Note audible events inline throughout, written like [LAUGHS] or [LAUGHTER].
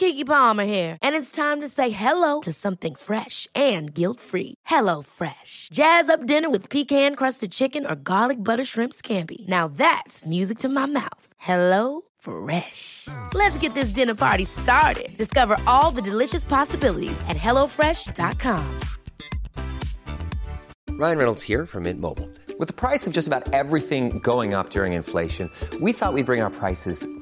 Kiki Palmer here, and it's time to say hello to something fresh and guilt-free. Hello Fresh. Jazz up dinner with pecan-crusted chicken or garlic butter shrimp scampi. Now that's music to my mouth. Hello Fresh. Let's get this dinner party started. Discover all the delicious possibilities at hellofresh.com. Ryan Reynolds here from Mint Mobile. With the price of just about everything going up during inflation, we thought we'd bring our prices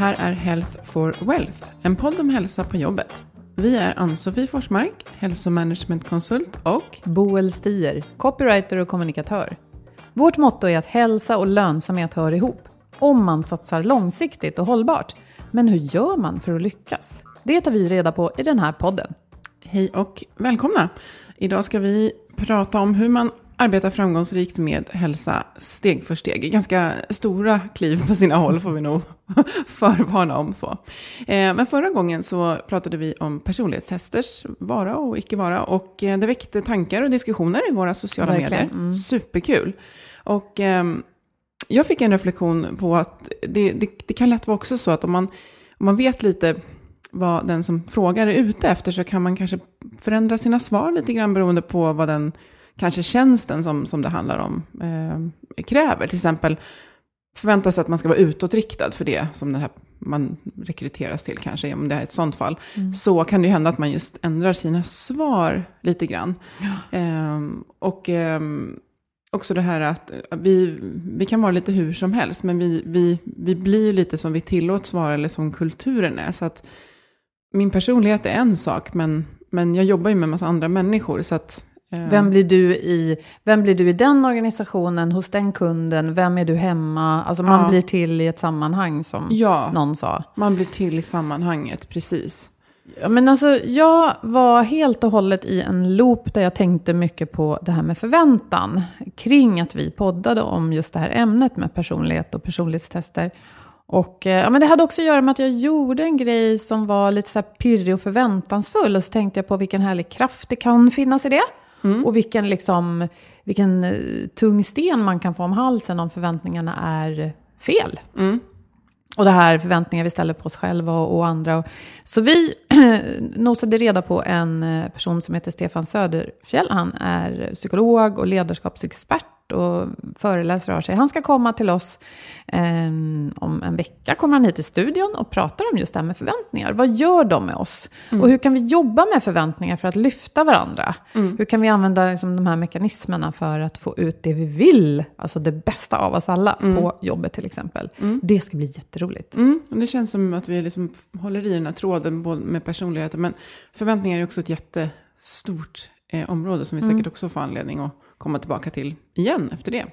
Här är Health for Wealth, en podd om hälsa på jobbet. Vi är Ann-Sofie Forsmark, hälsomanagementkonsult och Boel Stier, copywriter och kommunikatör. Vårt motto är att hälsa och lönsamhet hör ihop, om man satsar långsiktigt och hållbart. Men hur gör man för att lyckas? Det tar vi reda på i den här podden. hej och välkomna. Idag ska vi prata om hur man arbetar framgångsrikt med hälsa steg för steg. Ganska stora kliv på sina håll får vi nog [LAUGHS] förvarna om. så. Eh, Men förra gången så pratade vi om personlighetstesters vara och icke vara. Och eh, det väckte tankar och diskussioner i våra sociala Verkligen. medier. Mm. Superkul. Och ehm, jag fick en reflektion på att det, det, det kan lätt vara också så att om man, om man vet lite vad den som frågar är ute efter så kan man kanske förändra sina svar lite grann beroende på vad den kanske tjänsten som, som det handlar om eh, kräver. Till exempel förväntas att man ska vara utåtriktad för det som den här, man rekryteras till kanske, om det är ett sånt fall. Så kan det ju hända att man just ändrar sina svar lite grann. Ehm, och ehm, också det här att vi, vi kan vara lite hur som helst, men vi, vi, vi blir lite som vi tillåts vara eller som kulturen är. Så att min personlighet är en sak, men, men jag jobbar ju med en massa andra människor. Så att, eh, Vem blir, du i, vem blir du i den organisationen, hos den kunden? Vem är du hemma? Alltså man Ja. blir till i ett sammanhang som Ja. någon sa. man blir till i sammanhanget, precis. Men alltså, jag var helt och hållet i en loop där jag tänkte mycket på det här med förväntan. Kring att vi poddade om just det här ämnet med personlighet och personlighetstester. Och eh, ja, men det hade också att göra med att jag gjorde en grej som var lite så här pirrig och förväntansfull. Och så tänkte jag på vilken härlig kraft det kan finnas i det. Och vilken, liksom, vilken eh, tung sten man kan få om halsen om förväntningarna är fel. Och det här förväntningar vi ställer på oss själva och, och andra. Så vi [CLEARS THROAT] nosade reda på en eh, person som heter Stefan Söderfjell. Han är psykolog och ledarskapsexpert och föreläser och har sig. Han ska komma till oss eh, om en vecka. Kommer han hit till studion och pratar om just det här med förväntningar. Vad gör de med oss? Och hur kan vi jobba med förväntningar för att lyfta varandra? Hur kan vi använda liksom, de här mekanismerna för att få ut det vi vill? Alltså det bästa av oss alla på jobbet till exempel. Det ska bli jätteroligt. Mm, och det känns som att vi liksom håller i den här tråden med personligheten. Men förväntningar är också ett jättestort eh, område som vi säkert också får anledning att komma tillbaka till igen efter det.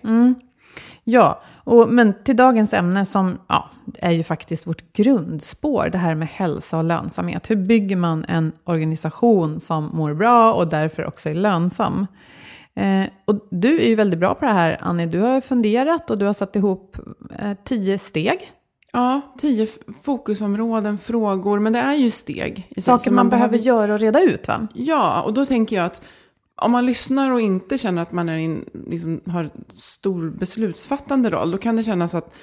Ja, och, men till dagens ämne som ja, är ju faktiskt vårt grundspår, det här med hälsa och lönsamhet. Hur bygger man en organisation som mår bra och därför också är lönsam? Eh, och du är ju väldigt bra på det här, Annie. Du har funderat och du har satt ihop eh, tio steg Ja, tio fokusområden, frågor, men det är ju steg. Saker så man, behöver göra och reda ut va? Ja, och då tänker jag att om man lyssnar och inte känner att man är in, liksom, har stor beslutsfattande roll, då kan det kännas att,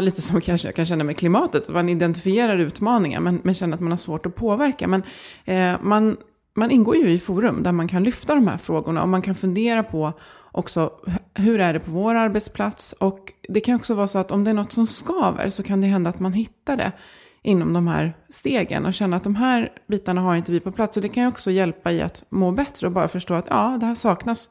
lite som kanske jag kan känna med klimatet, att man identifierar utmaningar men, men känner att man har svårt att påverka. Men eh, man, man ingår ju i forum där man kan lyfta de här frågorna och man kan fundera på också hur är det på vår arbetsplats och det kan också vara så att om det är något som skaver så kan det hända att man hittar det inom de här stegen och känna att de här bitarna har inte vi på plats. Och det kan ju också hjälpa i att må bättre och bara förstå att ja, det här saknas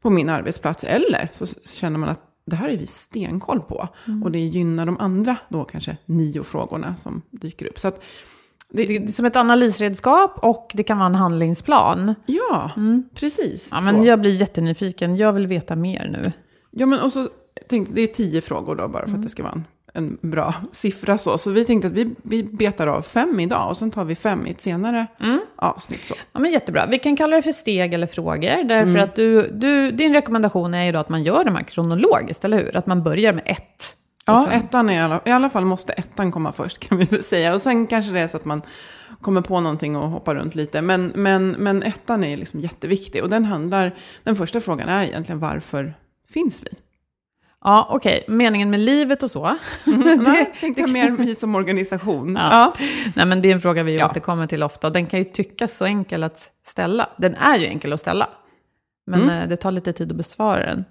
på min arbetsplats. Eller så känner man att det här är vi stenkoll på. Och det gynnar de andra då kanske nio frågorna som dyker upp. Så att det, Det är som ett analysredskap och det kan vara en handlingsplan. ja, precis. Ja, men så. jag blir jättenyfiken. Jag vill veta mer nu. Ja, men och så tänkte, det är tio frågor då bara för att det ska vara en, en bra siffra så. Så vi tänkte att vi, vi betar av fem idag och sen tar vi fem i ett senare avsnitt så. Ja, men jättebra. Vi kan kalla det för steg eller frågor. Därför att du, du, din rekommendation är ju då att man gör de här kronologiskt, eller hur? Att man börjar med ett. Ja, ettan är i alla, i alla fall måste ettan komma först kan vi väl säga. Och sen kanske det är så att man kommer på någonting och hoppar runt lite. Men, men, men ettan är liksom jätteviktig. Och den handlar, den första frågan är egentligen varför finns vi? Ja, okej. Meningen med livet och så. [LAUGHS] Nej, tänkte jag mer som organisation. Ja. Nej, men det är en fråga vi Ja. återkommer till ofta. Den kan ju tyckas så enkel att ställa. Den är ju enkel att ställa. Men eh, det tar lite tid att besvara den.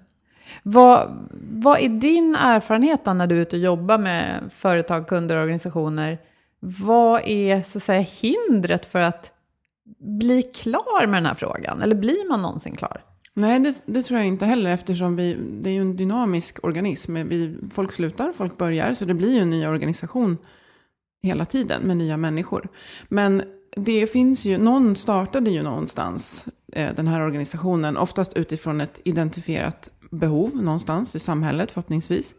Vad, vad är din erfarenhet då när du är ute och jobbar med företag, kunder och organisationer? Vad är så att säga hindret för att bli klar med den här frågan? Eller blir man någonsin klar? Nej, det, det tror jag inte heller eftersom vi, det är ju en dynamisk organism. Vi, folk slutar, folk börjar, så det blir ju en ny organisation hela tiden med nya människor. Men det finns ju, någon startade ju någonstans eh, den här organisationen, oftast utifrån ett identifierat behov någonstans i samhället förhoppningsvis.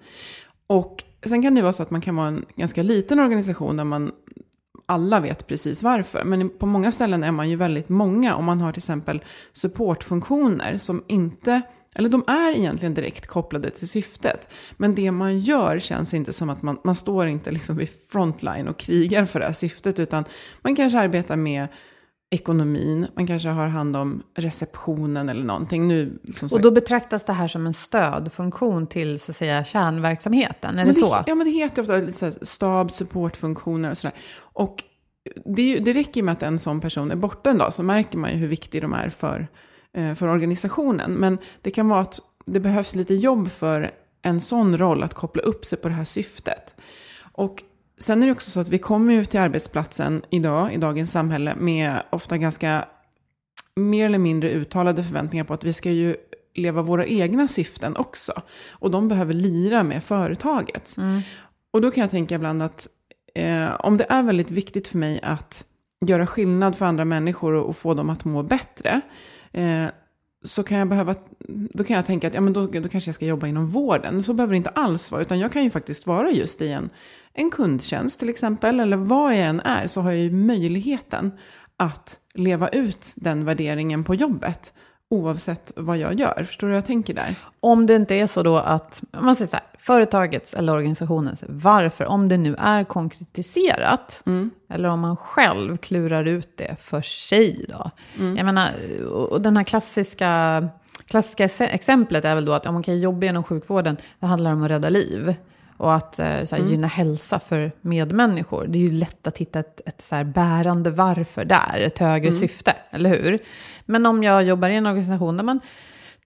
Och sen kan det vara så att man kan vara en ganska liten organisation där man alla vet precis varför. Men på många ställen är man ju väldigt många Om man har till exempel supportfunktioner som inte, eller de är egentligen direkt kopplade till syftet. Men det man gör känns inte som att man, man står inte liksom vid frontline och krigar för det här syftet utan man kanske arbetar med ekonomin, man kanske har hand om receptionen eller någonting. Nu, Och då betraktas det här som en stödfunktion till så att säga kärnverksamheten, är det Men så? Ja, men det heter ofta lite stab, supportfunktioner och sådär. Och det, det räcker med att en sån person är borta en dag så märker man ju hur viktig de är för, eh, för organisationen. Men det kan vara att det behövs lite jobb för en sån roll att koppla upp sig på det här syftet. Och sen är det också så att vi kommer ut till arbetsplatsen idag, i dagens samhälle, med ofta ganska mer eller mindre uttalade förväntningar på att vi ska ju leva våra egna syften också. Och de behöver lira med företaget. Och då kan jag tänka ibland att eh, om det är väldigt viktigt för mig att göra skillnad för andra människor och, och få dem att må bättre, eh, så kan jag behöva, då kan jag tänka att ja, men då, då kanske jag ska jobba inom vården. Så behöver det inte alls vara, utan jag kan ju faktiskt vara just i en, en kundtjänst till exempel, eller vad jag än är, så har jag ju möjligheten att leva ut den värderingen på jobbet, oavsett vad jag gör. Förstår du hur jag tänker där? Om det inte är så då att, om man säger så här, företagets eller organisationens varför, om det nu är konkretiserat, eller om man själv klurar ut det för sig då. Jag menar, och den här klassiska, klassiska exe- exemplet är väl då att om man kan jobba inom sjukvården, det handlar om att rädda liv. Och att eh, så här, gynna hälsa för medmänniskor. Det är ju lätt att hitta ett, ett så här bärande varför där, ett högre syfte, eller hur? Men om jag jobbar i en organisation där man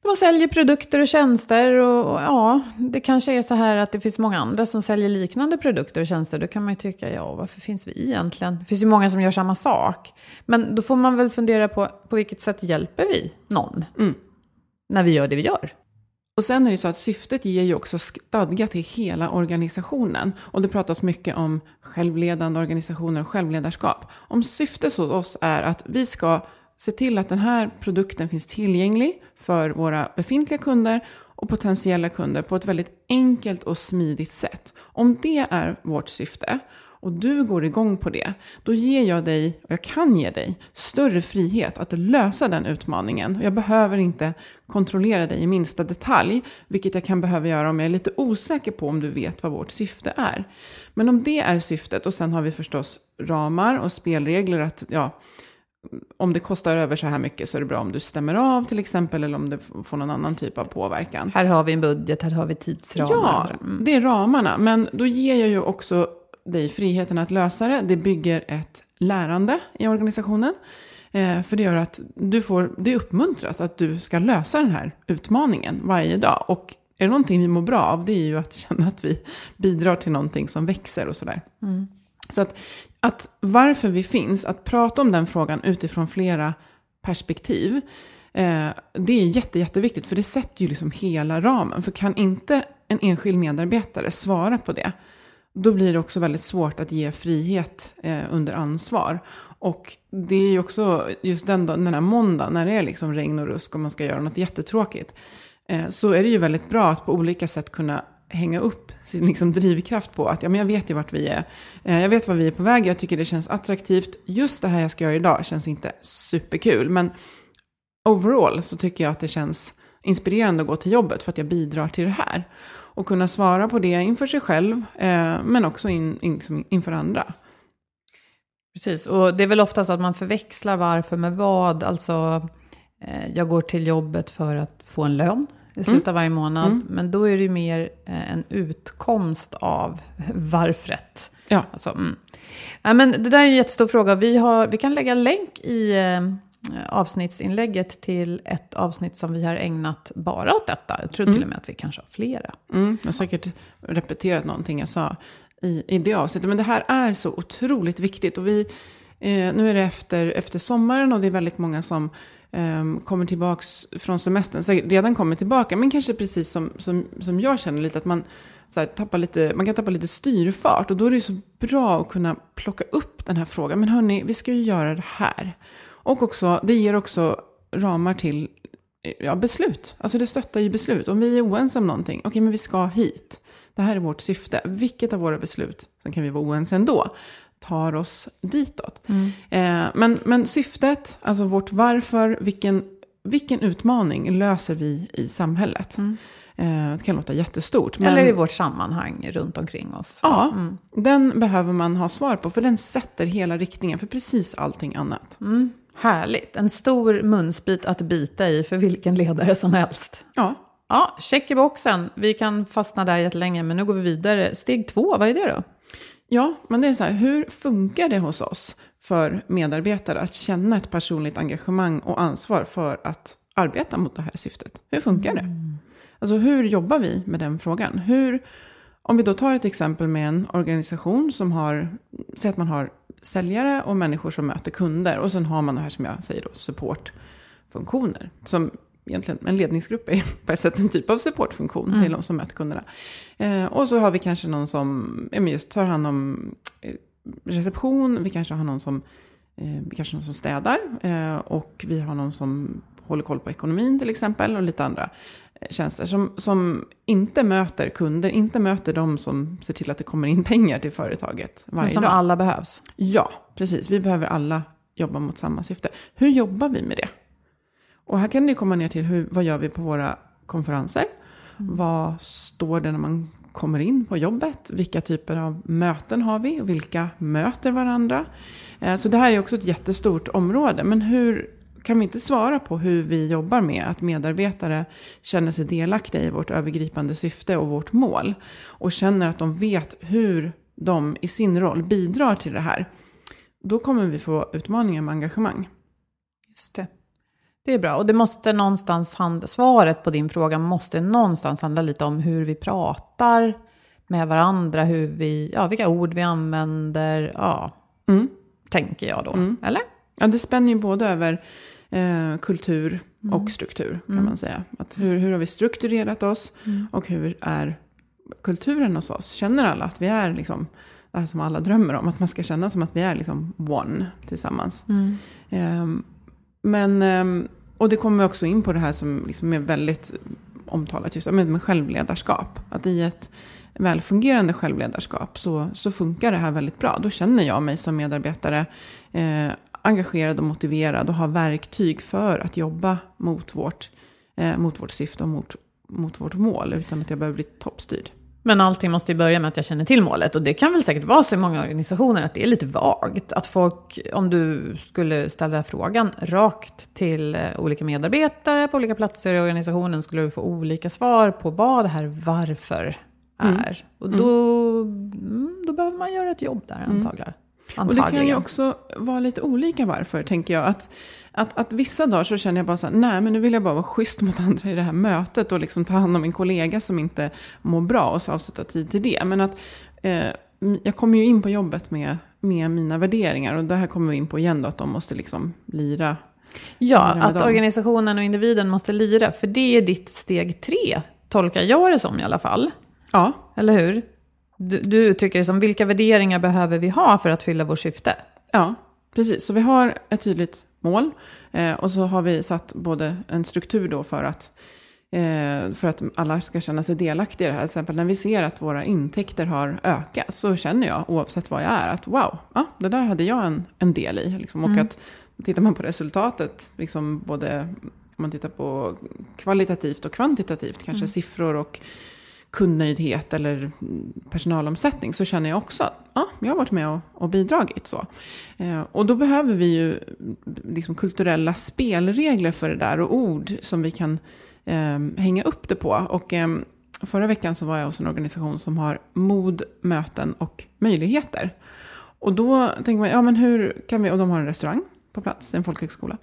man säljer produkter och tjänster och, och ja, det kanske är så här att det finns många andra som säljer liknande produkter och tjänster. Då kan man ju tycka, ja, varför finns vi egentligen? Det finns ju många som gör samma sak. Men då får man väl fundera på, på vilket sätt hjälper vi någon? När vi gör det vi gör. Och sen är det så att syftet ger ju också stadga till hela organisationen. Och det pratas mycket om självledande organisationer och självledarskap. Om syftet hos oss är att vi ska se till att den här produkten finns tillgänglig för våra befintliga kunder och potentiella kunder på ett väldigt enkelt och smidigt sätt. Om det är vårt syfte och du går igång på det, då ger jag dig, och jag kan ge dig, större frihet att lösa den utmaningen. Jag behöver inte kontrollera dig i minsta detalj, vilket jag kan behöva göra om jag är lite osäker på om du vet vad vårt syfte är. Men om det är syftet, och sen har vi förstås ramar och spelregler, att ja, om det kostar över så här mycket så är det bra om du stämmer av till exempel, eller om det får någon annan typ av påverkan. Här har vi en budget, här har vi tidsramar. Ja, Mm. det är ramarna. Men då ger jag ju också dig friheten att lösa det. Det bygger ett lärande i organisationen. Eh, för det gör att du får, det är uppmuntrat att du ska lösa den här utmaningen varje dag. Och är det någonting vi mår bra av, det är ju att [LAUGHS] känna att vi bidrar till någonting som växer och sådär. Så att, att varför vi finns, att prata om den frågan utifrån flera perspektiv, eh, det är jätte, jätteviktigt. För det sätter ju liksom hela ramen. För kan inte en enskild medarbetare svara på det, då blir det också väldigt svårt att ge frihet eh, under ansvar. Och det är ju också just den, den här måndagen när det är liksom regn och rusk och man ska göra något jättetråkigt. Eh, så är det ju väldigt bra att på olika sätt kunna hänga upp sin liksom drivkraft på att ja, men jag vet ju vart vi är. Eh, jag vet var vi är på väg, jag tycker det känns attraktivt. Just det här jag ska göra idag känns inte superkul. Men overall så tycker jag att det känns inspirerande att gå till jobbet för att jag bidrar till det här. Och kunna svara på det inför sig själv, eh, men också in, in, liksom inför andra. Precis, och det är väl oftast att man förväxlar varför med vad. Alltså, eh, jag går till jobbet för att få en lön i slutet av varje månad. Men då är det ju mer eh, en utkomst av varfret. Ja, Alltså, mm. ja, men det där är en jättestor fråga. Vi, har, vi kan lägga länk i eh, avsnittsinlägget till ett avsnitt som vi har ägnat bara åt detta. Jag tror till och med att vi kanske har flera. mm, jag har säkert repeterat någonting jag sa i, i det avsnittet. Men det här är så otroligt viktigt. Och vi, eh, nu är det efter, efter sommaren och det är väldigt många som eh, kommer tillbaka från semestern. Så redan kommer tillbaka, men kanske precis som, som, som jag känner lite att man, så här, tappar lite, man kan tappa lite styrfart. Och då är det så bra att kunna plocka upp den här frågan. Men hörni, vi ska ju göra det här. Och också, det ger också ramar till ja, beslut. Alltså det stöttar ju beslut. Om vi är oense om någonting, okej men vi ska hit. Det här är vårt syfte. Vilket av våra beslut, sen kan vi vara oense ändå, tar oss ditåt. Eh, men, men syftet, alltså vårt varför, vilken, vilken utmaning löser vi i samhället? Eh, det kan låta jättestort. Men, Eller i vårt sammanhang runt omkring oss. Ja, den behöver man ha svar på. För den sätter hela riktningen för precis allting annat. Härligt. En stor munsbit att bita i för vilken ledare som helst. Ja, Ja, check i boxen. Vi kan fastna där jättelänge, men nu går vi vidare. Steg två, vad är det då? Ja, men det är så här, hur funkar det hos oss för medarbetare att känna ett personligt engagemang och ansvar för att arbeta mot det här syftet? Hur funkar det? Alltså hur jobbar vi med den frågan? Hur, om vi då tar ett exempel med en organisation som har, säg att man har säljare och människor som möter kunder och sen har man det här som jag säger då, supportfunktioner. Som egentligen en ledningsgrupp är på ett sätt en typ av supportfunktion till de som möter kunderna. Eh, och så har vi kanske någon som men just tar hand om eh, reception, vi kanske har någon som, eh, kanske någon som städar eh, och vi har någon som håller koll på ekonomin till exempel och lite andra eh, tjänster som, som inte möter kunder, inte möter de som ser till att det kommer in pengar till företaget varje Men som dag. alla behövs. Ja, precis. Vi behöver alla jobba mot samma syfte. Hur jobbar vi med det? Och här kan det komma ner till hur, vad gör vi på våra konferenser? Vad står det när man kommer in på jobbet? Vilka typer av möten har vi? Vilka möter varandra? Eh, Så det här är också ett jättestort område. Men hur kan vi inte svara på hur vi jobbar med att medarbetare känner sig delaktiga i vårt övergripande syfte och vårt mål? Och känner att de vet hur de i sin roll bidrar till det här. Då kommer vi få utmaningar med engagemang. Just det. Det är bra. Och det måste någonstans handla, svaret på din fråga måste någonstans handla lite om hur vi pratar med varandra, hur vi, ja, vilka ord vi använder, ja, Mm. tänker jag då. Eller? Ja, det spänner ju både över eh, kultur och struktur kan man säga. Att hur, hur har vi strukturerat oss och hur är kulturen hos oss? Känner alla att vi är liksom, det här som alla drömmer om, att man ska känna som att vi är liksom one tillsammans. Ehm, men, ehm, och det kommer också in på det här som liksom är väldigt omtalat just med, med självledarskap. Att i ett, välfungerande självledarskap så, så funkar det här väldigt bra. Då känner jag mig som medarbetare eh, engagerad och motiverad och har verktyg för att jobba mot vårt, eh, mot vårt syfte och mot, mot vårt mål utan att jag behöver bli toppstyrd. Men allting måste ju börja med att jag känner till målet. Och det kan väl säkert vara så i många organisationer att det är lite vagt. Att folk, om du skulle ställa frågan rakt till eh, olika medarbetare på olika platser i organisationen, skulle du få olika svar på vad det här varför är. Mm. Och då, mm, då behöver man göra ett jobb där mm. Antagligen. Och det kan ju också vara lite olika varför, tänker jag. Att, att, att vissa dagar så känner jag bara så här, nej men nu vill jag bara vara schysst mot andra i det här mötet och liksom ta hand om min kollega som inte mår bra och så avsätta tid till det. Men att eh, jag kommer ju in på jobbet med, med mina värderingar och det här kommer vi in på igen då, att de måste liksom lira. Ja, att dem. organisationen och individen måste lira, för det är ditt steg tre, tolkar jag det som i alla fall. Ja. Eller hur? Du, du uttrycker det som, vilka värderingar behöver vi ha för att fylla vårt syfte? Ja, precis. Så vi har ett tydligt mål. Eh, och så har vi satt både en struktur då för att, eh, för att alla ska känna sig delaktiga i det här. Till exempel när vi ser att våra intäkter har ökat så känner jag, oavsett vad jag är, att wow, ja, det där hade jag en, en del i. Liksom. Och mm. att tittar man på resultatet, liksom både om man tittar på kvalitativt och kvantitativt, kanske mm. siffror och kundnöjdhet eller personalomsättning så känner jag också att ja, jag har varit med och, och bidragit. Så. Eh, och då behöver vi ju liksom kulturella spelregler för det där och ord som vi kan eh, hänga upp det på. Och eh, förra veckan så var jag hos en organisation som har mod, möten och möjligheter. Och då tänker man, ja men hur kan vi, och de har en restaurang på plats, en folkhögskola.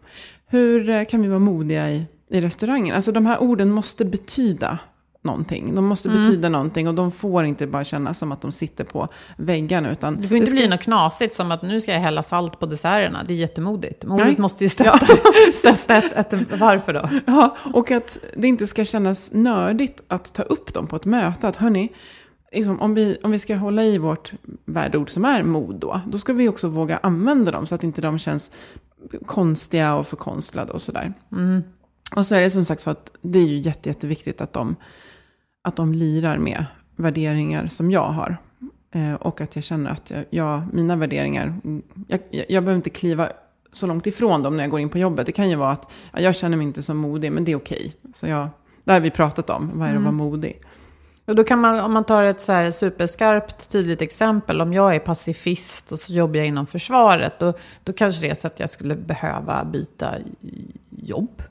Hur eh, kan vi vara modiga i, i restaurangen? Alltså de här orden måste betyda någonting. De måste mm. betyda någonting och de får inte bara kännas som att de sitter på väggarna. Utan det får inte ska... bli något knasigt som att nu ska jag hälla salt på desserterna. Det är jättemodigt. Modet Nej. måste ju stötta, ja. [LAUGHS] stötta ett, ett, varför då? Ja, och att det inte ska kännas nördigt att ta upp dem på ett möte. Att hörni, liksom, om, vi, om vi ska hålla i vårt värdeord som är mod då, då ska vi också våga använda dem så att inte de känns konstiga och förkonstlade och sådär. Mm. Och så är det som sagt så att det är ju jätte, jätteviktigt att de att de lirar med värderingar som jag har. Eh, och att jag känner att jag, jag mina värderingar, jag, jag, jag, behöver inte kliva så långt ifrån dem när jag går in på jobbet. Det kan ju vara att ja, jag känner mig inte som modig, men det är okej. Så jag, det har vi pratat om, vad är det att vara mm. modig? Och då kan man, om man tar ett så här superskarpt, tydligt exempel, om jag är pacifist och så jobbar jag inom försvaret, då, då kanske det är så att jag skulle behöva byta jobb.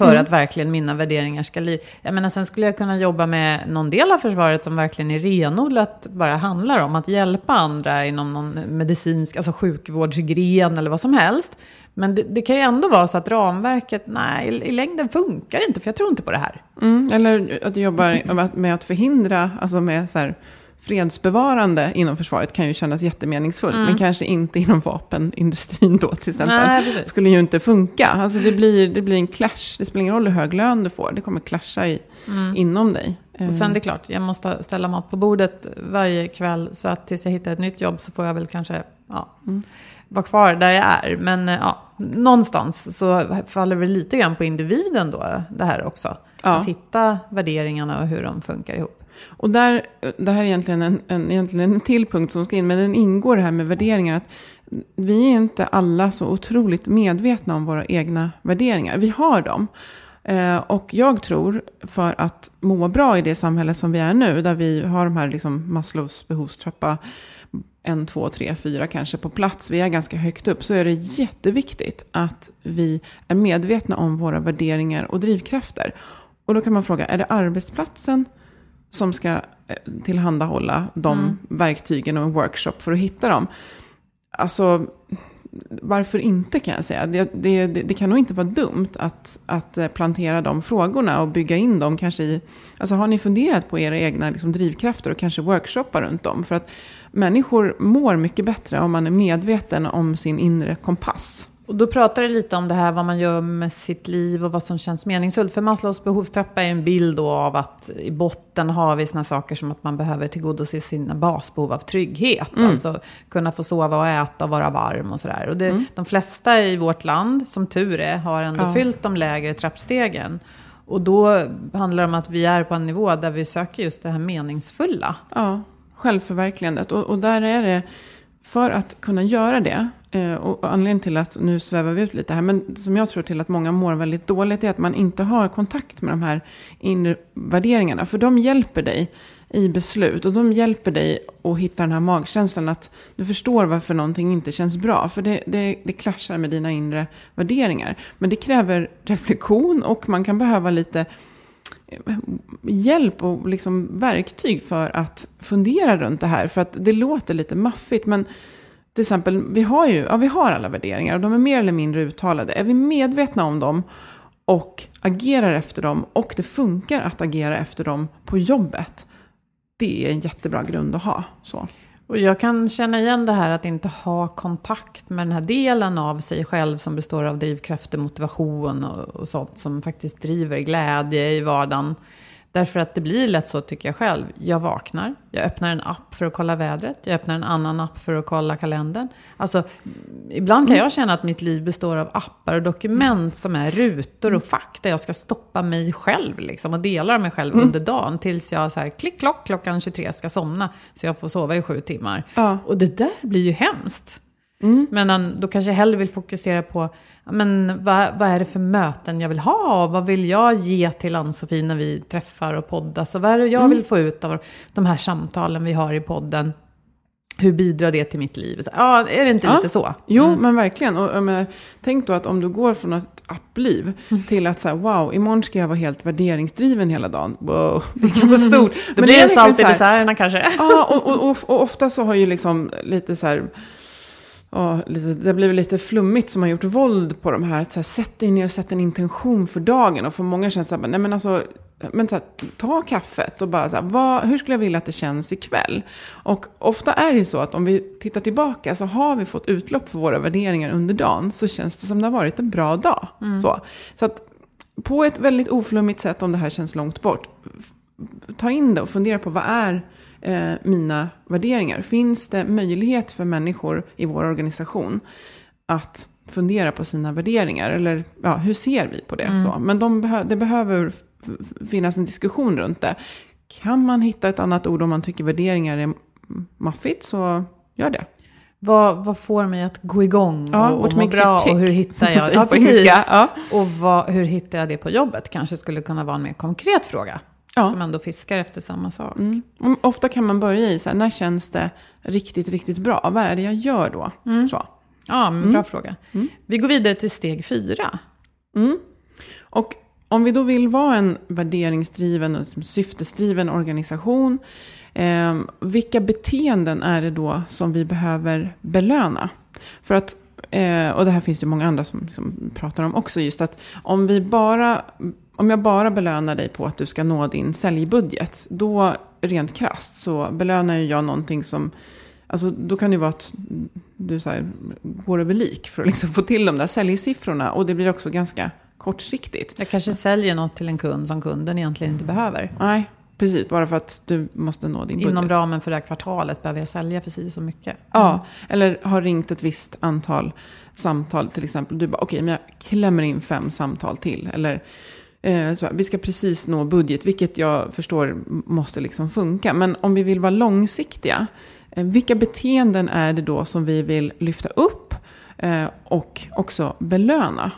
För mm. att verkligen mina värderingar ska li... Jag menar, sen skulle jag kunna jobba med någon del av försvaret som verkligen är renodlat bara handlar om att hjälpa andra inom någon medicinsk, alltså sjukvårdsgren eller vad som helst. Men det, det kan ju ändå vara så att ramverket, nej, i, i längden funkar inte, för jag tror inte på det här. Mm, eller att du jobbar med att förhindra, alltså med så här fredsbevarande inom försvaret kan ju kännas jättemeningsfullt, mm. men kanske inte inom vapenindustrin då till exempel. Nej, skulle ju inte funka. Alltså det blir, det blir en clash. Det spelar ingen roll hur hög lön du får, det kommer clasha i, mm. inom dig. Och sen det är klart, jag måste ställa mat på bordet varje kväll, så att tills jag hittar ett nytt jobb så får jag väl kanske ja, mm. vara kvar där jag är. Men ja, någonstans så faller det lite grann på individen då, det här också. Ja. Att hitta värderingarna och hur de funkar ihop. Och där, det här är egentligen en, en, egentligen en till punkt som ska in, men den ingår här med värderingar. Att vi är inte alla så otroligt medvetna om våra egna värderingar. Vi har dem. Eh, och jag tror, för att må bra i det samhälle som vi är nu, där vi har de här liksom Maslows behovstrappa, en, två, tre, fyra kanske på plats, vi är ganska högt upp, så är det jätteviktigt att vi är medvetna om våra värderingar och drivkrafter. Och då kan man fråga, är det arbetsplatsen som ska eh, tillhandahålla de mm. verktygen och en workshop för att hitta dem. Alltså, varför inte kan jag säga. Det, det, det, kan nog inte vara dumt att, att eh, plantera de frågorna och bygga in dem kanske i... Alltså har ni funderat på era egna liksom, drivkrafter och kanske workshoppar runt dem? För att människor mår mycket bättre om man är medveten om sin inre kompass. Och då pratar du lite om det här vad man gör med sitt liv och vad som känns meningsfullt. För Maslows behovstrappa är en bild då av att i botten har vi sådana saker som att man behöver tillgodose sina basbehov av trygghet. Mm. Alltså kunna få sova och äta och vara varm och sådär. Och det, mm. de flesta i vårt land, som tur är, har ändå ja. fyllt de lägre trappstegen. Och då handlar det om att vi är på en nivå där vi söker just det här meningsfulla. Ja, självförverkligandet. Och, och där är det, för att kunna göra det, eh, och anledningen till att, nu svävar vi ut lite här, men som jag tror till att många mår väldigt dåligt är att man inte har kontakt med de här inre värderingarna. För de hjälper dig i beslut och de hjälper dig att hitta den här magkänslan att du förstår varför någonting inte känns bra. För det, det, det klaschar med dina inre värderingar. Men det kräver reflektion och man kan behöva lite hjälp och liksom verktyg för att fundera runt det här. För att det låter lite maffigt. Men till exempel, vi har ju ja, vi har alla värderingar och de är mer eller mindre uttalade. Är vi medvetna om dem och agerar efter dem och det funkar att agera efter dem på jobbet. Det är en jättebra grund att ha. Så. Och jag kan känna igen det här att inte ha kontakt med den här delen av sig själv som består av drivkrafter, motivation och, och sånt som faktiskt driver glädje i vardagen. Därför att det blir lätt så tycker jag själv. Jag vaknar, jag öppnar en app för att kolla vädret, jag öppnar en annan app för att kolla kalendern. Alltså, ibland kan jag känna att mitt liv består av appar och dokument som är rutor och fack där jag ska stoppa mig själv liksom, och delar mig själv Mm. under dagen tills jag så här, klick klock klockan 23 ska somna så jag får sova i sju timmar. Ja. Och det där blir ju hemskt. Men då kanske jag hellre vill fokusera på men vad, vad är det för möten jag vill ha? Vad vill jag ge till Ann-Sofie när vi träffar och poddas? Och vad är det jag vill få ut av de här samtalen vi har i podden? Hur bidrar det till mitt liv? Så, Ja, är det inte Ja. lite så? Jo, men verkligen. Och, menar, tänk då att om du går från ett appliv till att säga wow, imorgon ska jag vara helt värderingsdriven hela dagen. Wow, det kan vara stort. Det Men blir är en salt i så här- desserterna kanske. Ja, och, och, och, och ofta så har ju liksom lite så här, ja, lite, det blivit lite flummigt som har gjort våld på de här. Att så här sätt dig ner och sätt en intention för dagen. Och för många känns det så här, nej men alltså, men så här, ta kaffet och bara så här, vad, hur skulle jag vilja att det känns ikväll? Och ofta är det ju så att om vi tittar tillbaka så har vi fått utlopp för våra värderingar under dagen. Så känns det som det har varit en bra dag. Så, så att på ett väldigt oflummigt sätt om det här känns långt bort. Ta in det och fundera på vad är eh, mina värderingar? Finns det möjlighet för människor i vår organisation att fundera på sina värderingar? Eller ja, hur ser vi på det? Så, men de behö- det behöver finnas en diskussion runt det. Kan man hitta ett annat ord om man tycker värderingar är maffigt så gör det. Vad, vad får mig att gå igång Ja, och, what och må bra? tick, Och hur hittar jag... [LAUGHS] säger Ja, precis. Ja. Och vad, hur hittar jag det på jobbet? Kanske skulle kunna vara en mer konkret fråga. Ja. Som ändå fiskar efter samma sak. Mm. Ofta kan man börja i så här, när känns det riktigt, riktigt bra? Vad är det jag gör då? Så. Ja, men Mm. bra fråga. Vi går vidare till steg fyra. Och om vi då vill vara en värderingsdriven och syftesdriven organisation, eh, vilka beteenden är det då som vi behöver belöna? För att, eh, och det här finns det många andra som, som pratar om också, just att om vi bara om jag bara belönar dig på att du ska nå din säljbudget, då rent krasst så belönar jag någonting som Alltså, då kan det ju vara att du så här, går över lik för att liksom få till de där säljsiffrorna. Och det blir också ganska kortsiktigt. Jag kanske säljer något till en kund som kunden egentligen inte behöver. Nej, precis. Bara för att du måste nå din budget. Inom ramen för det här kvartalet behöver jag sälja si så mycket. Ja, eller har ringt ett visst antal samtal till exempel. Du bara, okej, men jag klämmer in fem samtal till. Eller Eh, så vi ska precis nå budget, vilket jag förstår måste liksom funka. Men om vi vill vara långsiktiga, eh, vilka beteenden är det då som vi vill lyfta upp eh, och också belöna?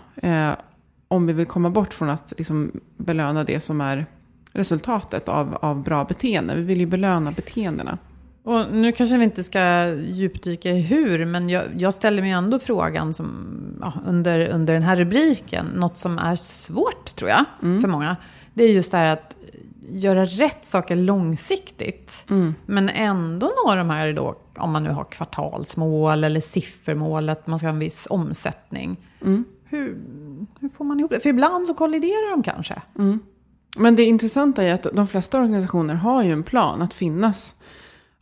Om vi vill komma bort från att liksom belöna det som är resultatet av, av bra beteende. Vi vill ju belöna beteendena. Och nu kanske vi inte ska djupdyka i hur, men jag, jag ställer mig ändå frågan som, ja, under, under den här rubriken, något som är svårt tror jag för många. Det är just det här att göra rätt saker långsiktigt. Men ändå nå de här då, om man nu har kvartalsmål eller siffermål, att man ska ha en viss omsättning. Hur, hur får man ihop det? För ibland så kolliderar de kanske. Men det intressanta är att de flesta organisationer har ju en plan att finnas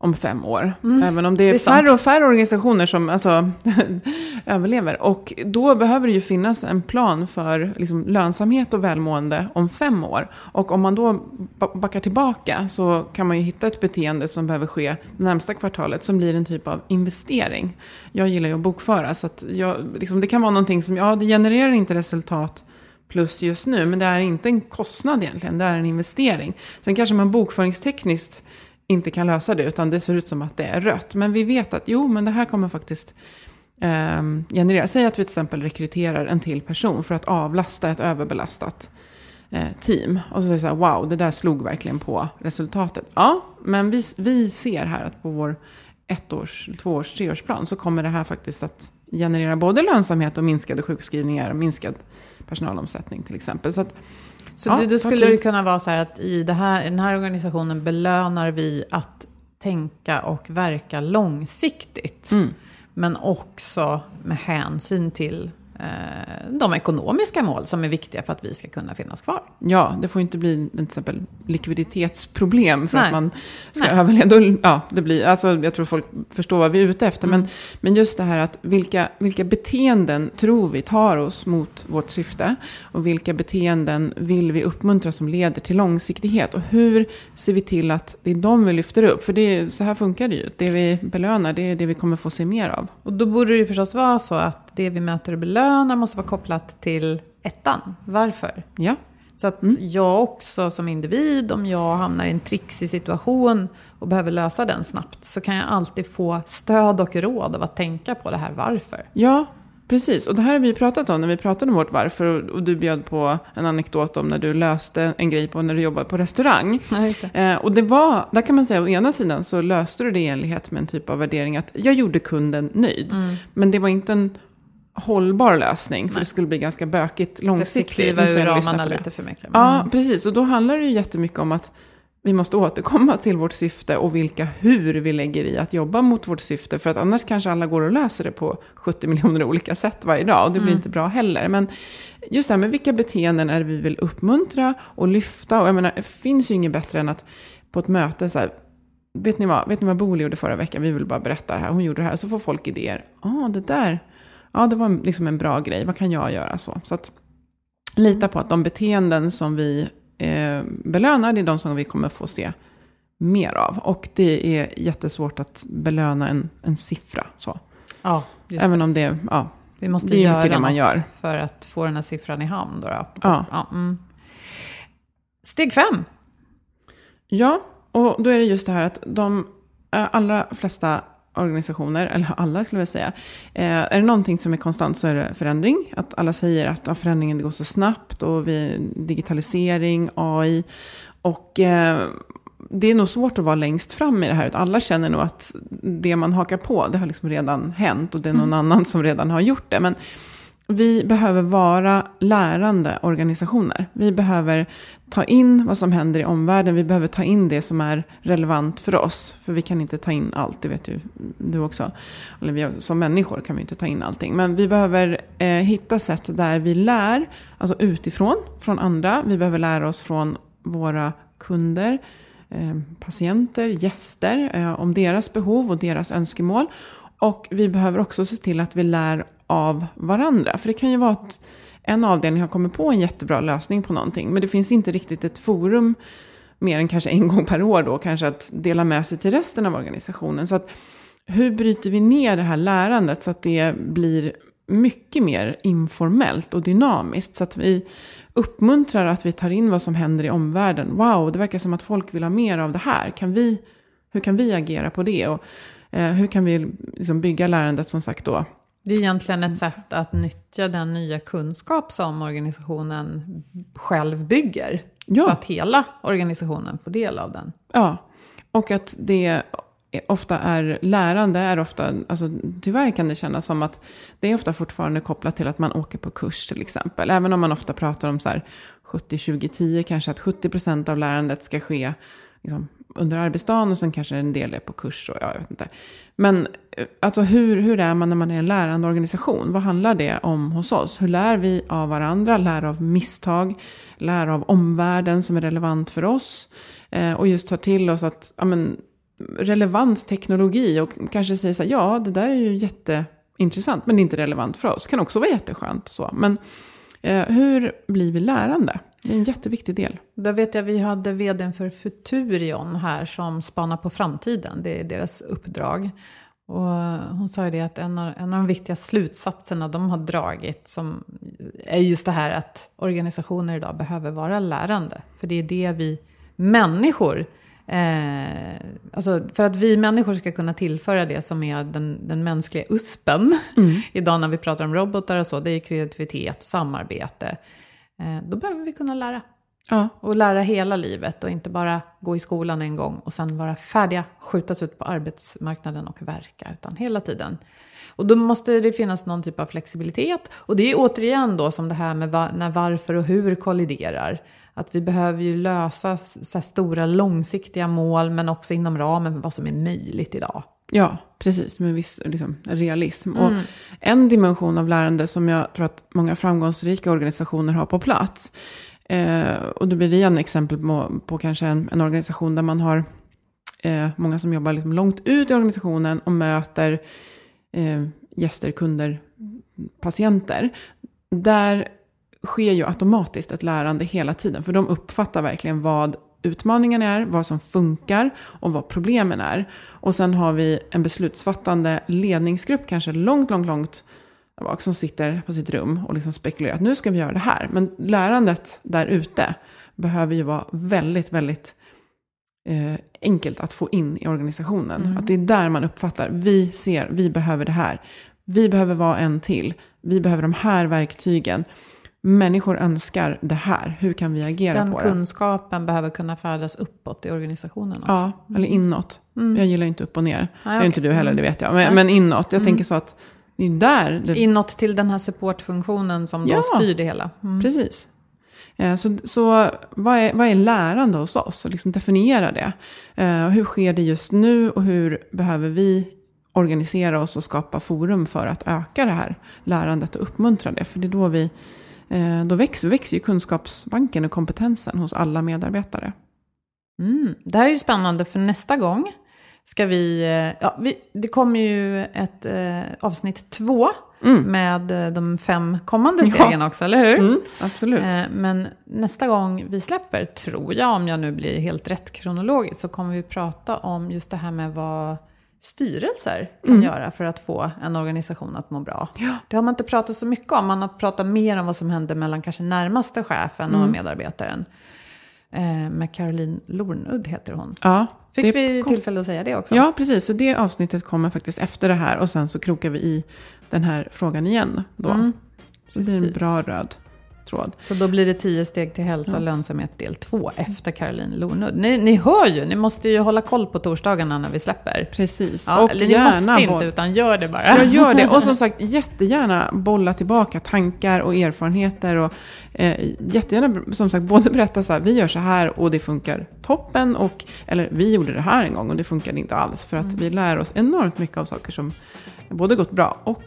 om fem år. Även om det är, Mm. det är färre och färre organisationer som alltså, [LAUGHS] överlever. Och då behöver det ju finnas en plan för liksom, lönsamhet och välmående om fem år. Och om man då ba- backar tillbaka så kan man ju hitta ett beteende som behöver ske det närmsta kvartalet som blir en typ av investering. Jag gillar ju att bokföra så att jag, liksom, det kan vara någonting som, ja det genererar inte resultat plus just nu. Men det är inte en kostnad egentligen, det är en investering. Sen kanske man bokföringstekniskt inte kan lösa det, utan det ser ut som att det är rött. Men vi vet att jo, men det här kommer faktiskt eh, generera. Säg att vi till exempel rekryterar en till person för att avlasta ett överbelastat eh, team. Och så säger så här, wow, det där slog verkligen på resultatet. Ja, men vi, vi ser här att på vår ettårs, tvåårs, treårsplan så kommer det här faktiskt att generera både lönsamhet och minskade sjukskrivningar och minskad personalomsättning till exempel. Så, att, Så ja, det, då skulle det kunna vara så här att i, det här, den här organisationen belönar vi att tänka och verka långsiktigt. Mm. Men också med hänsyn till de ekonomiska mål som är viktiga för att vi ska kunna finnas kvar. Ja, det får inte bli till exempel likviditetsproblem för Nej. att man ska Nej. överleva. Ja, det blir, alltså, jag tror folk förstår vad vi är ute efter. Mm. Men, men just det här att vilka, vilka beteenden tror vi tar oss mot vårt syfte? Och vilka beteenden vill vi uppmuntra som leder till långsiktighet? Och hur ser vi till att det är de vi lyfter upp? För det så här funkar det ju. Det vi belönar, det är det vi kommer få se mer av. Och då borde det ju förstås vara så att det vi mäter och belönar måste vara kopplat till ettan. Varför? Ja, Så att jag också som individ, om jag hamnar i en trixig situation och behöver lösa den snabbt, så kan jag alltid få stöd och råd av att tänka på det här varför. Ja, precis. Och det här har vi pratat om när vi pratade om vårt varför. Och, du bjöd på en anekdot om när du löste en grej på när du jobbade på restaurang. Ja, det. Eh, och det var, där kan man säga, å ena sidan så löste du det i enlighet med en typ av värdering att jag gjorde kunden nöjd. Mm. Men det var inte en hållbar lösning, för det skulle bli ganska bökigt Det långsiktigt. kliva Nu får ur ramarna det. lite för mycket. Ja, precis. Och då handlar det ju jättemycket om att vi måste återkomma till vårt syfte och vilka hur vi lägger i att jobba mot vårt syfte. För att annars kanske alla går och löser det på 70 miljoner olika sätt varje dag. Och det blir inte bra heller. Men just det här med vilka beteenden är det vi vill uppmuntra och lyfta. Och jag menar, det finns ju inget bättre än att på ett möte så här, Vet ni vad, vet ni vad Booli gjorde förra veckan? Vi vill bara berätta det här. Hon gjorde det här. Så får folk idéer. Ja, ah, det där. Ja, det var liksom en bra grej. Vad kan jag göra? Så, så att lita på att de beteenden som vi eh, belönar, det är de som vi kommer få se mer av. Och det är jättesvårt att belöna en, en siffra. Så. Ja, just Även om det, ja, Vi måste det är göra det man gör. för att få den här siffran i hamn. Då, då. Ja. mm. Steg fem. Ja, och då är det just det här att de eh, allra flesta organisationer, eller alla skulle jag säga, eh, är det någonting som är konstant så är det förändring. Att alla säger att ja, förändringen det går så snabbt och vi, digitalisering, AI. Och eh, det är nog svårt att vara längst fram i det här. Alla känner nog att det man hakar på, det har liksom redan hänt och det är någon annan som redan har gjort det. Men vi behöver vara lärande organisationer. Vi behöver ta in vad som händer i omvärlden. Vi behöver ta in det som är relevant för oss. För vi kan inte ta in allt, det vet ju du också. Eller vi, som människor kan vi inte ta in allting. Men vi behöver eh, hitta sätt där vi lär, alltså utifrån, från andra. Vi behöver lära oss från våra kunder, eh, patienter, gäster, eh, om deras behov och deras önskemål. Och vi behöver också se till att vi lär av varandra. För det kan ju vara att en avdelning har kommit på en jättebra lösning på någonting. Men det finns inte riktigt ett forum mer än kanske en gång per år då. Kanske att dela med sig till resten av organisationen. Så att hur bryter vi ner det här lärandet så att det blir mycket mer informellt och dynamiskt. Så att vi uppmuntrar att vi tar in vad som händer i omvärlden. Wow, det verkar som att folk vill ha mer av det här. Kan vi, hur kan vi agera på det? Och eh, hur kan vi liksom bygga lärandet som sagt då? Det är egentligen ett sätt att nyttja den nya kunskap som organisationen själv bygger. Ja. Så att hela organisationen får del av den. Ja, och att det ofta är lärande är ofta, alltså tyvärr kan det kännas som att det är ofta fortfarande kopplat till att man åker på kurs till exempel. Även om man ofta pratar om så här 70-20-10, kanske att 70% av lärandet ska ske liksom, under arbetsdagen och sen kanske en del är på kurs och ja, jag vet inte. Men eh, alltså hur, hur är man när man är en lärande organisation? Vad handlar det om hos oss? Hur lär vi av varandra? Lär av misstag? Lär av omvärlden som är relevant för oss? Eh, och just tar till oss att ja, men, relevans teknologi och kanske säger så här, ja det där är ju jätteintressant men det är inte relevant för oss. Kan också vara jätteskönt så. Men eh, hur blir vi lärande? Det är en jätteviktig del. Där vet jag vi hade vdn för Futurion här som spanar på framtiden. Det är deras uppdrag. Och hon sa ju det att en av, en av de viktiga slutsatserna de har dragit som är just det här att organisationer idag behöver vara lärande. För det är det vi människor Eh, alltså för att vi människor ska kunna tillföra det som är den, den mänskliga uspen. Mm. [LAUGHS] Idag när vi pratar om robotar och så, det är kreativitet, samarbete. Eh, då behöver vi kunna lära. Ja. Och lära hela livet och inte bara gå i skolan en gång och sen vara färdiga, skjutas ut på arbetsmarknaden och verka, utan hela tiden. Och då måste det finnas någon typ av flexibilitet. Och det är återigen då som det här med var, när varför och hur kolliderar. Att vi behöver ju lösa så stora långsiktiga mål men också inom ramen för vad som är möjligt idag. Ja, precis. Med viss liksom, realism. Mm. Och en dimension av lärande som jag tror att många framgångsrika organisationer har på plats. Eh, och då blir det en exempel på, på kanske en, en, organisation där man har eh, många som jobbar liksom långt ut i organisationen och möter eh, gäster, kunder, patienter. Där sker ju automatiskt ett lärande hela tiden. För de uppfattar verkligen vad utmaningen är, vad som funkar och vad problemen är. Och sen har vi en beslutsfattande ledningsgrupp, kanske långt, långt, långt bak, som sitter på sitt rum och liksom spekulerar att nu ska vi göra det här. Men lärandet där ute behöver ju vara väldigt, väldigt eh, enkelt att få in i organisationen. Mm. Att det är där man uppfattar, vi ser, vi behöver det här. Vi behöver vara en till. Vi behöver de här verktygen människor önskar det här. Hur kan vi agera Den på det? Den kunskapen behöver kunna färdas uppåt i organisationen också. Ja, mm. eller inåt. Mm. Jag gillar inte upp och ner. Nej, det är okay. inte du heller, det vet jag. Men, men inåt. Jag mm. tänker så att det är där. Det... Inåt till den här supportfunktionen som ja, då styr det hela. Mm. Precis. Eh, så, så vad, är, vad är lärande hos oss? Och liksom definiera det. Eh, hur sker det just nu och hur behöver vi organisera oss och skapa forum för att öka det här lärandet och uppmuntra det? För det är då vi då växer, växer ju kunskapsbanken och kompetensen hos alla medarbetare. Mm, det här är ju spännande för nästa gång ska vi, eh, ja, vi det kommer ju ett eh, avsnitt två mm. med eh, de fem kommande stegen ja. också, eller hur? Mm, absolut. Eh, men nästa gång vi släpper, tror jag, om jag nu blir helt rätt kronologiskt, så kommer vi prata om just det här med vad styrelser kan mm. göra för att få en organisation att må bra. Ja. Det har man inte pratat så mycket om. Man har pratat mer om vad som händer mellan kanske närmaste chefen mm. och medarbetaren. Eh, med Caroline Lornudd heter hon. Ja, Fick vi kom... tillfälle att säga det också? Ja, precis. Så det avsnittet kommer faktiskt efter det här. Och sen så krokar vi i den här frågan igen då. Mm. Så det blir en bra röd tråd. Så då blir det tio steg till hälsa och lönsamhet del två efter Caroline Lornud. Ni, ni hör ju, ni måste ju hålla koll på torsdagarna när vi släpper. Precis. Ja, och eller ni måste inte, utan gör det bara. Jag gör det. Och som [LAUGHS] sagt, jättegärna bolla tillbaka tankar och erfarenheter. Och eh, jättegärna, som sagt, både berätta så här, vi gör så här och det funkar toppen. Och, eller vi gjorde det här en gång och det funkade inte alls. För att mm. vi lär oss enormt mycket av saker som både gått bra och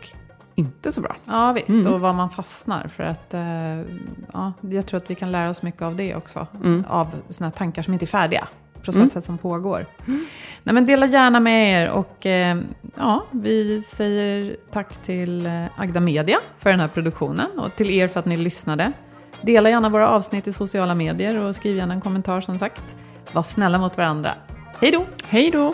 inte så bra. Ja visst, mm. och var man fastnar. För att eh, ja, jag tror att vi kan lära oss mycket av det också. Mm. Av sådana tankar som inte är färdiga. Processer mm. som pågår. Nej, men dela gärna med er och eh, ja, vi säger tack till eh, Agda Media för den här produktionen och till er för att ni lyssnade. Dela gärna våra avsnitt i sociala medier och skriv gärna en kommentar som sagt. Var snälla mot varandra. Hej då! Hej då!